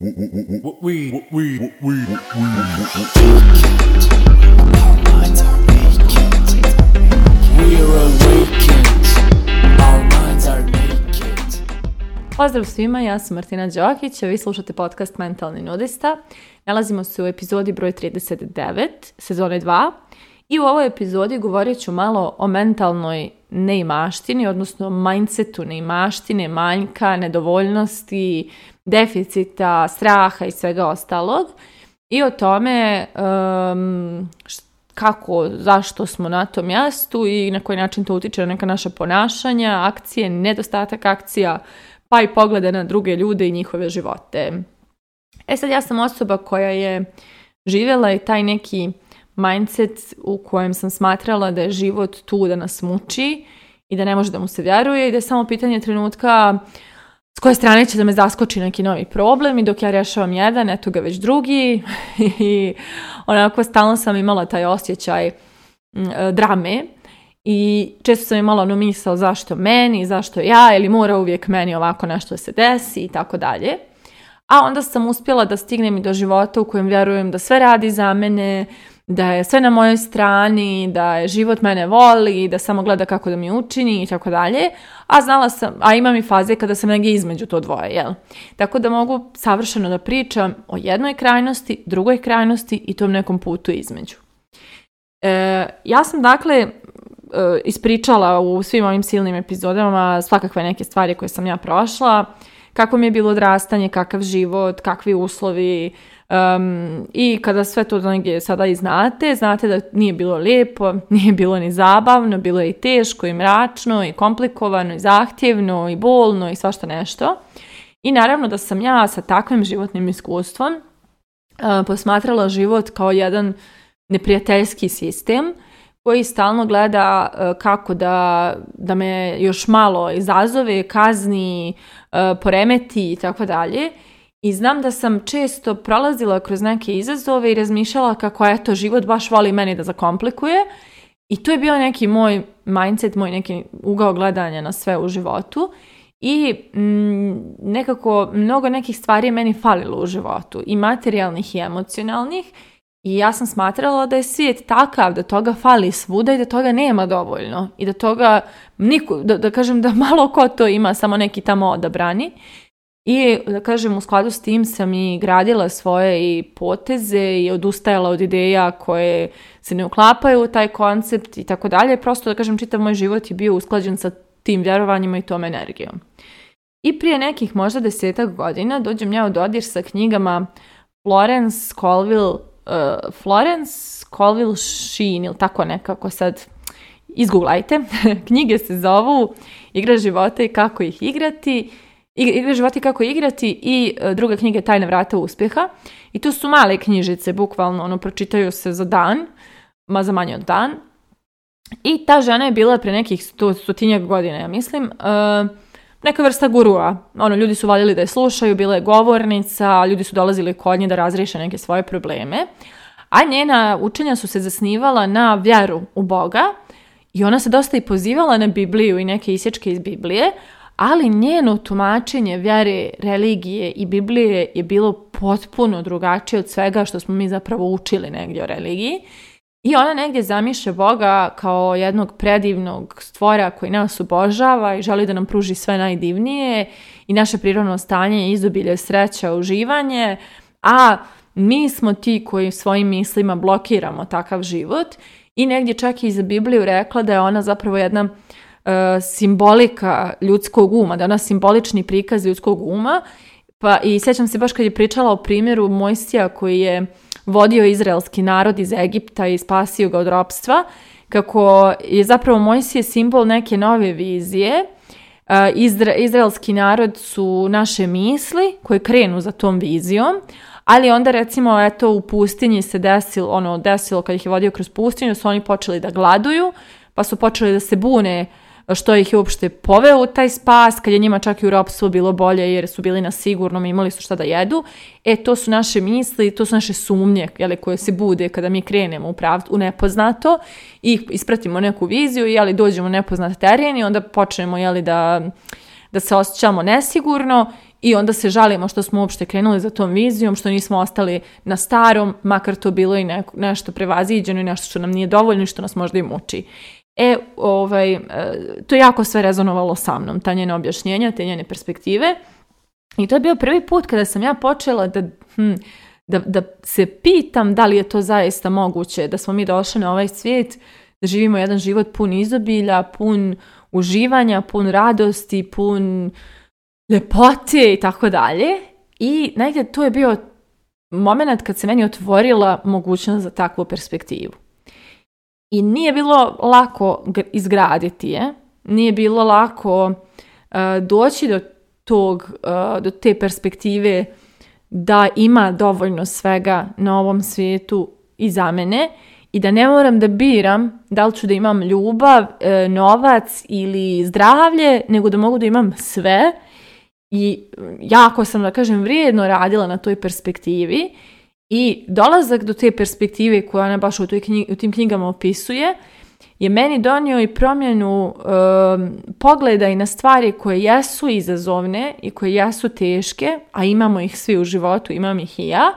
Pozdrav svima, ja sam Martina Đokić, a vi slušate podcast Mentalni nudista. Nalazimo se u epizodi broj 39, sezone 2. I u ovoj epizodi govorit ću malo o mentalnoj neimaštini, odnosno mindsetu neimaštine, manjka, nedovoljnosti, deficita, straha i svega ostalog i o tome kako, zašto smo na tom mjestu i na koji način to utiče na neka naša ponašanja, akcije, nedostatak akcija, pa i poglede na druge ljude i njihove živote. E sad ja sam osoba koja je živjela i taj neki mindset u kojem sam smatrala da je život tu da nas muči i da ne može da mu se vjeruje i da je samo pitanje trenutka s koje strane će da me zaskoči neki novi problem i dok ja rješavam jedan, eto ga već drugi i onako stalno sam imala taj osjećaj mm, drame i često sam imala ono misao zašto meni, zašto ja ili mora uvijek meni ovako nešto se desi i tako dalje. A onda sam uspjela da stignem i do života u kojem vjerujem da sve radi za mene, da je sve na mojoj strani, da je život mene voli, da samo gleda kako da mi učini i tako dalje, a znala sam, a imam i faze kada sam negdje između to dvoje, jel? Tako da mogu savršeno da pričam o jednoj krajnosti, drugoj krajnosti i tom nekom putu između. E, ja sam dakle e, ispričala u svim ovim silnim epizodama svakakve neke stvari koje sam ja prošla, kako mi je bilo odrastanje, kakav život, kakvi uslovi, i kada sve to sada i znate, znate da nije bilo lijepo, nije bilo ni zabavno, bilo je i teško i mračno i komplikovano i zahtjevno i bolno i svašta nešto. I naravno da sam ja sa takvim životnim iskustvom uh, posmatrala život kao jedan neprijateljski sistem koji stalno gleda eh, kako da, da me još malo izazove, kazni, eh, poremeti i tako dalje. I znam da sam često prolazila kroz neke izazove i razmišljala kako eto život baš voli meni da zakomplikuje i to je bio neki moj mindset, moj neki ugao gledanja na sve u životu i mm, nekako mnogo nekih stvari je meni falilo u životu i materijalnih i emocionalnih i ja sam smatrala da je svijet takav da toga fali svuda i da toga nema dovoljno i da toga niko, da, da kažem da malo ko to ima samo neki tamo odabrani i, da kažem, u skladu s tim sam i gradila svoje i poteze i odustajala od ideja koje se ne uklapaju u taj koncept i tako dalje. Prosto, da kažem, čitav moj život je bio usklađen sa tim vjerovanjima i tom energijom. I prije nekih možda desetak godina dođem ja u dodir sa knjigama Florence Colville, e, Florence Colville Sheen ili tako nekako sad izgooglajte. Knjige se zovu Igra života i kako ih igrati Igre života kako igrati i e, druge knjige Tajna vrata uspjeha. I tu su male knjižice, bukvalno, ono, pročitaju se za dan, ma za manje od dan. I ta žena je bila pre nekih stotinjeg godina, ja mislim, e, neka vrsta gurua. Ono, ljudi su valjeli da je slušaju, bila je govornica, ljudi su dolazili kod nje da razriješe neke svoje probleme. A njena učenja su se zasnivala na vjeru u Boga i ona se dosta i pozivala na Bibliju i neke isječke iz Biblije, ali njeno tumačenje vjere, religije i Biblije je bilo potpuno drugačije od svega što smo mi zapravo učili negdje o religiji. I ona negdje zamiše Boga kao jednog predivnog stvora koji nas obožava i želi da nam pruži sve najdivnije i naše prirodno stanje, izobilje, sreća, uživanje, a mi smo ti koji svojim mislima blokiramo takav život i negdje čak i za Bibliju rekla da je ona zapravo jedna E, simbolika ljudskog uma, da je ona simbolični prikaz ljudskog uma. Pa i sjećam se baš kad je pričala o primjeru Mojsija koji je vodio izraelski narod iz Egipta i spasio ga od ropstva, kako je zapravo Mojsije simbol neke nove vizije. E, izraelski narod su naše misli koje krenu za tom vizijom, ali onda recimo eto u pustinji se desilo, ono desilo kad ih je vodio kroz pustinju, su oni počeli da gladuju, pa su počeli da se bune što ih je uopšte poveo u taj spas, kad je njima čak i u ropstvu bilo bolje jer su bili na sigurnom, i imali su šta da jedu. E, to su naše misli, to su naše sumnje jeli, koje se bude kada mi krenemo u, prav, u nepoznato i ispratimo neku viziju, i dođemo u nepoznat teren i onda počnemo jeli, da, da se osjećamo nesigurno i onda se žalimo što smo uopšte krenuli za tom vizijom, što nismo ostali na starom, makar to bilo i neko, nešto prevaziđeno i nešto što nam nije dovoljno i što nas možda i muči. E, ovaj, e, to je jako sve rezonovalo sa mnom, ta njena objašnjenja, te njene perspektive. I to je bio prvi put kada sam ja počela da, hm, da, da se pitam da li je to zaista moguće, da smo mi došli na ovaj svijet, da živimo jedan život pun izobilja, pun uživanja, pun radosti, pun ljepote i tako dalje. I negdje to je bio moment kad se meni otvorila mogućnost za takvu perspektivu. I nije bilo lako izgraditi je, nije bilo lako e, doći do tog, e, do te perspektive da ima dovoljno svega na ovom svijetu i za mene i da ne moram da biram da li ću da imam ljubav, e, novac ili zdravlje, nego da mogu da imam sve i jako sam, da kažem, vrijedno radila na toj perspektivi i dolazak do te perspektive koju ona baš u, toj knjig, u tim knjigama opisuje je meni donio i promjenu um, pogleda i na stvari koje jesu izazovne i koje jesu teške, a imamo ih svi u životu, imam ih i ja.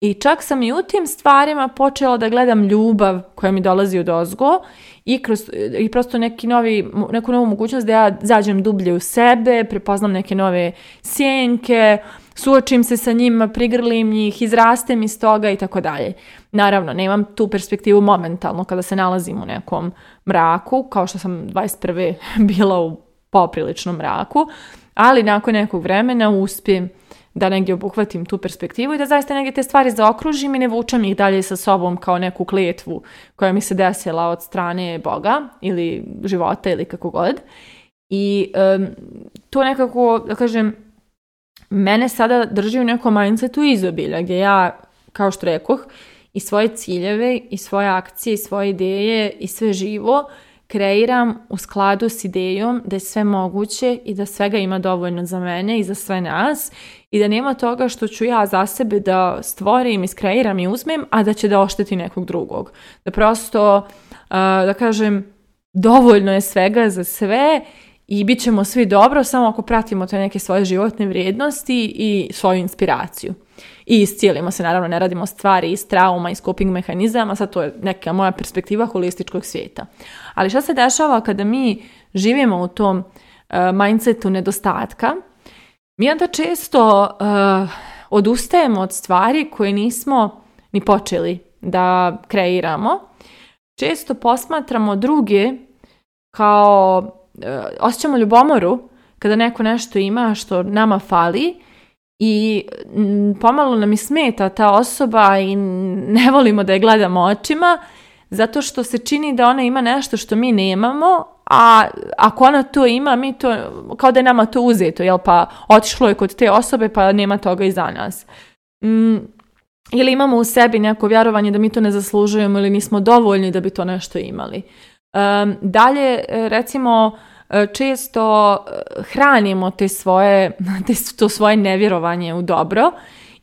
I čak sam i u tim stvarima počela da gledam ljubav koja mi dolazi od ozgo i, kroz, i prosto neki novi, neku novu mogućnost da ja zađem dublje u sebe, prepoznam neke nove sjenke, suočim se sa njima, prigrlim njih, izrastem iz toga i tako dalje. Naravno, nemam tu perspektivu momentalno kada se nalazim u nekom mraku, kao što sam 21. bila u popriličnom mraku, ali nakon nekog vremena uspijem da negdje obuhvatim tu perspektivu i da zaista negdje te stvari zaokružim i ne vučam ih dalje sa sobom kao neku kletvu koja mi se desila od strane Boga ili života ili kako god. I um, to nekako, da kažem, mene sada drži u nekom mindsetu izobilja, gdje ja, kao što rekoh, i svoje ciljeve, i svoje akcije, i svoje ideje, i sve živo kreiram u skladu s idejom da je sve moguće i da svega ima dovoljno za mene i za sve nas i da nema toga što ću ja za sebe da stvorim, iskreiram i uzmem, a da će da ošteti nekog drugog. Da prosto, da kažem, dovoljno je svega za sve i bit ćemo svi dobro samo ako pratimo te neke svoje životne vrijednosti i svoju inspiraciju. I iscijelimo se, naravno ne radimo stvari iz trauma, iz coping mehanizama, sad to je neka moja perspektiva holističkog svijeta. Ali što se dešava kada mi živimo u tom e, mindsetu nedostatka? Mi onda često e, odustajemo od stvari koje nismo ni počeli da kreiramo. Često posmatramo druge kao Eh, osjećamo ljubomoru kada neko nešto ima što nama fali i mm, pomalo nam i smeta ta osoba i ne volimo da je gledamo očima zato što se čini da ona ima nešto što mi nemamo, a ako ona to ima, mi to, kao da je nama to uzeto, jel pa otišlo je kod te osobe pa nema toga i za nas. Mm, ili imamo u sebi neko vjerovanje da mi to ne zaslužujemo ili nismo dovoljni da bi to nešto imali. dalje, eh, recimo, E, često e, hranimo te svoje, te, to svoje nevjerovanje u dobro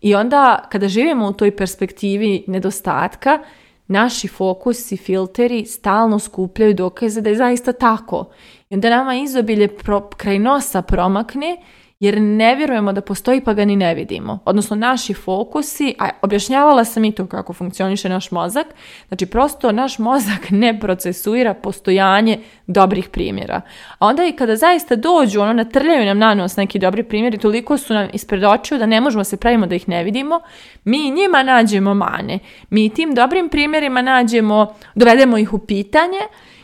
i onda kada živimo u toj perspektivi nedostatka, naši fokus i filteri stalno skupljaju dokaze da je zaista tako. I onda nama izobilje pro, kraj nosa promakne jer ne vjerujemo da postoji pa ga ni ne vidimo. Odnosno naši fokusi, a objašnjavala sam i to kako funkcioniše naš mozak, znači prosto naš mozak ne procesuira postojanje dobrih primjera. A onda i kada zaista dođu, ono natrljaju nam na nos neki dobri primjeri, toliko su nam ispred očiju da ne možemo se pravimo da ih ne vidimo, mi njima nađemo mane. Mi tim dobrim primjerima nađemo, dovedemo ih u pitanje,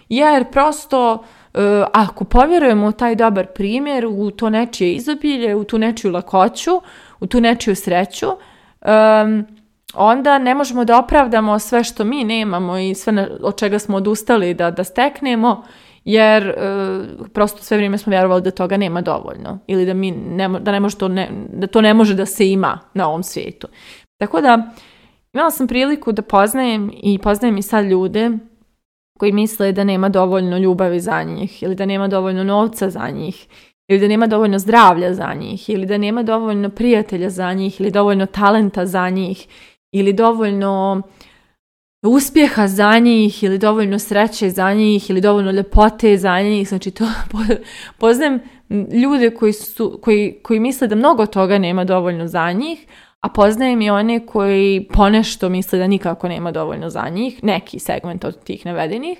jer prosto Eh, ako povjerujemo u taj dobar primjer, u to nečije izobilje, u tu nečiju lakoću, u tu nečiju sreću, onda ne možemo da opravdamo sve što mi nemamo i sve od čega smo odustali da, da steknemo, jer eh, prosto sve vrijeme smo vjerovali da toga nema dovoljno ili da, mi da, ne može to ne, da to ne može da se ima na ovom svijetu. Tako da, imala sam priliku da poznajem i poznajem i sad ljude koji misle da nema dovoljno ljubavi za njih ili da nema dovoljno novca za njih ili da nema dovoljno zdravlja za njih ili da nema dovoljno prijatelja za njih ili dovoljno talenta za njih ili dovoljno uspjeha za njih ili dovoljno sreće za njih ili dovoljno ljepote za njih. Znači to poznajem ljude koji, su, koji, koji misle da mnogo toga nema dovoljno za njih, a poznajem i one koji ponešto misle da nikako nema dovoljno za njih, neki segment od tih navedenih.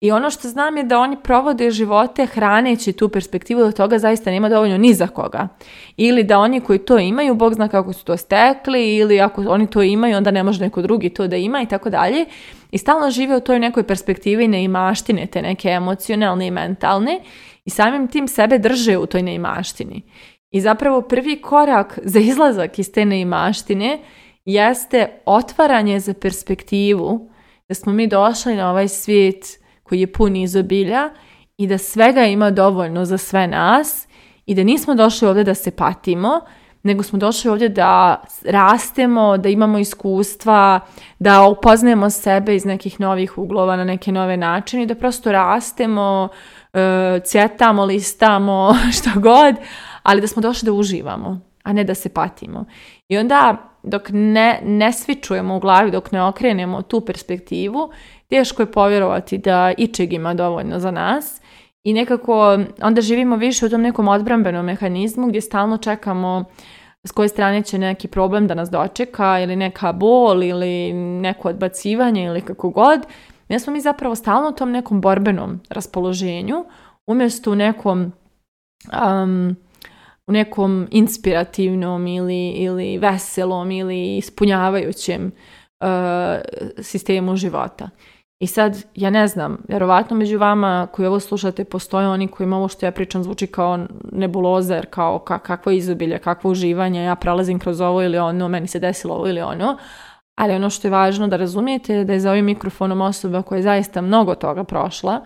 I ono što znam je da oni provode živote hraneći tu perspektivu da toga zaista nema dovoljno ni za koga. Ili da oni koji to imaju, Bog zna kako su to stekli, ili ako oni to imaju, onda ne može neko drugi to da ima i tako dalje. I stalno žive u toj nekoj perspektivi neimaštine, te neke emocionalne i mentalne i samim tim sebe drže u toj neimaštini. I zapravo prvi korak za izlazak iz te neimaštine jeste otvaranje za perspektivu da smo mi došli na ovaj svijet koji je pun izobilja i da svega ima dovoljno za sve nas i da nismo došli ovdje da se patimo, nego smo došli ovdje da rastemo, da imamo iskustva, da upoznajemo sebe iz nekih novih uglova na neke nove načine i da prosto rastemo, e, cvjetamo, listamo, što god, ali da smo došli da uživamo, a ne da se patimo. I onda dok ne, ne svičujemo u glavi, dok ne okrenemo tu perspektivu, teško je povjerovati da ičeg ima dovoljno za nas i nekako onda živimo više u tom nekom odbrambenom mehanizmu gdje stalno čekamo s koje strane će neki problem da nas dočeka ili neka bol ili neko odbacivanje ili kako god. Ne smo mi zapravo stalno u tom nekom borbenom raspoloženju umjesto u nekom u nekom inspirativnom ili, ili veselom ili ispunjavajućem uh, sistemu života. I sad, ja ne znam, vjerovatno među vama koji ovo slušate postoje oni kojima ovo što ja pričam zvuči kao nebulozer, jer kao kakvo izobilje, kakvo uživanje, ja prelazim kroz ovo ili ono, meni se desilo ovo ili ono, ali ono što je važno da razumijete je da je za ovim mikrofonom osoba koja je zaista mnogo toga prošla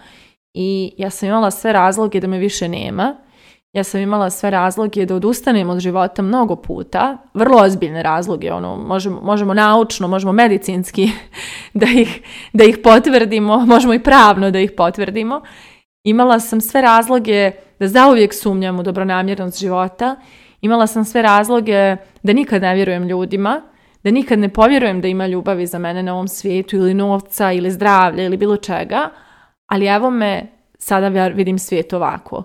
i ja sam imala sve razloge da me više nema ja sam imala sve razloge da odustanem od života mnogo puta, vrlo ozbiljne razloge, ono, možemo, možemo naučno, možemo medicinski da ih, da ih potvrdimo, možemo i pravno da ih potvrdimo. Imala sam sve razloge da zauvijek sumnjam u dobronamjernost života, imala sam sve razloge da nikad ne vjerujem ljudima, da nikad ne povjerujem da ima ljubavi za mene na ovom svijetu ili novca ili zdravlja ili bilo čega, ali evo me sada vidim svijet ovako.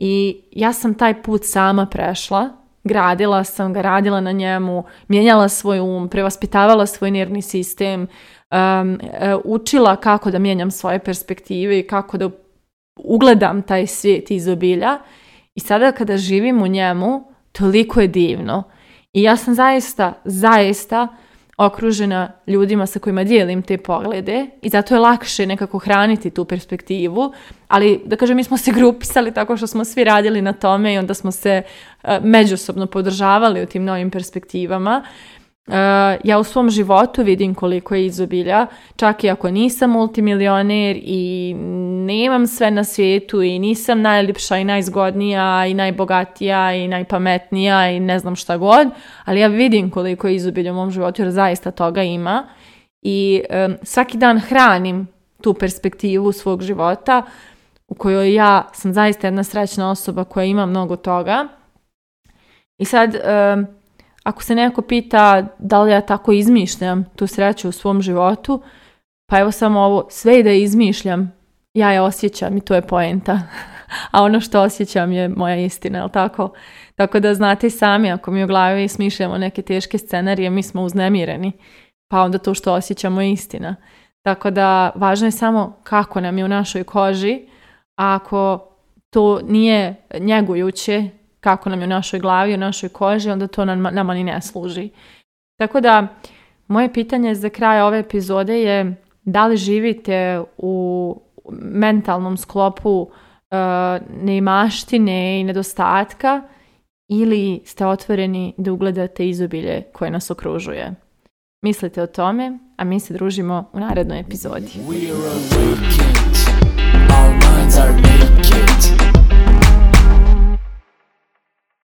I ja sam taj put sama prešla, gradila sam ga, radila na njemu, mijenjala svoj um, prevaspitavala svoj nervni sistem, um, učila kako da mijenjam svoje perspektive i kako da ugledam taj svijet iz obilja. I sada kada živim u njemu, toliko je divno. I ja sam zaista, zaista okružena ljudima sa kojima dijelim te poglede i zato je lakše nekako hraniti tu perspektivu, ali da kažem mi smo se grupisali tako što smo svi radili na tome i onda smo se e, međusobno podržavali u tim novim perspektivama. E, ja u svom životu vidim koliko je izobilja, čak i ako nisam multimilioner i nemam sve na svijetu i nisam najljepša i najzgodnija i najbogatija i najpametnija i ne znam šta god, ali ja vidim koliko je izubilja u mom životu jer zaista toga ima i svaki dan hranim tu perspektivu svog života u kojoj ja sam zaista jedna srećna osoba koja ima mnogo toga. I sad, ako se neko pita da li ja tako izmišljam tu sreću u svom životu, pa evo samo ovo, sve i da izmišljam, ja je osjećam i tu je poenta. A ono što osjećam je moja istina, jel tako? Tako da znate i sami, ako mi u glavi smišljamo neke teške scenarije, mi smo uznemireni. Pa onda to što osjećamo je istina. Tako da važno je samo kako nam je u našoj koži, a ako to nije njegujuće kako nam je u našoj glavi, u našoj koži, onda to nam, nama ni ne služi. Tako da, moje pitanje za kraj ove epizode je da li živite u mentalnom sklopu uh, neimaštine i nedostatka ili ste otvoreni da ugledate izobilje koje nas okružuje. Mislite o tome, a mi se družimo u narednoj epizodi.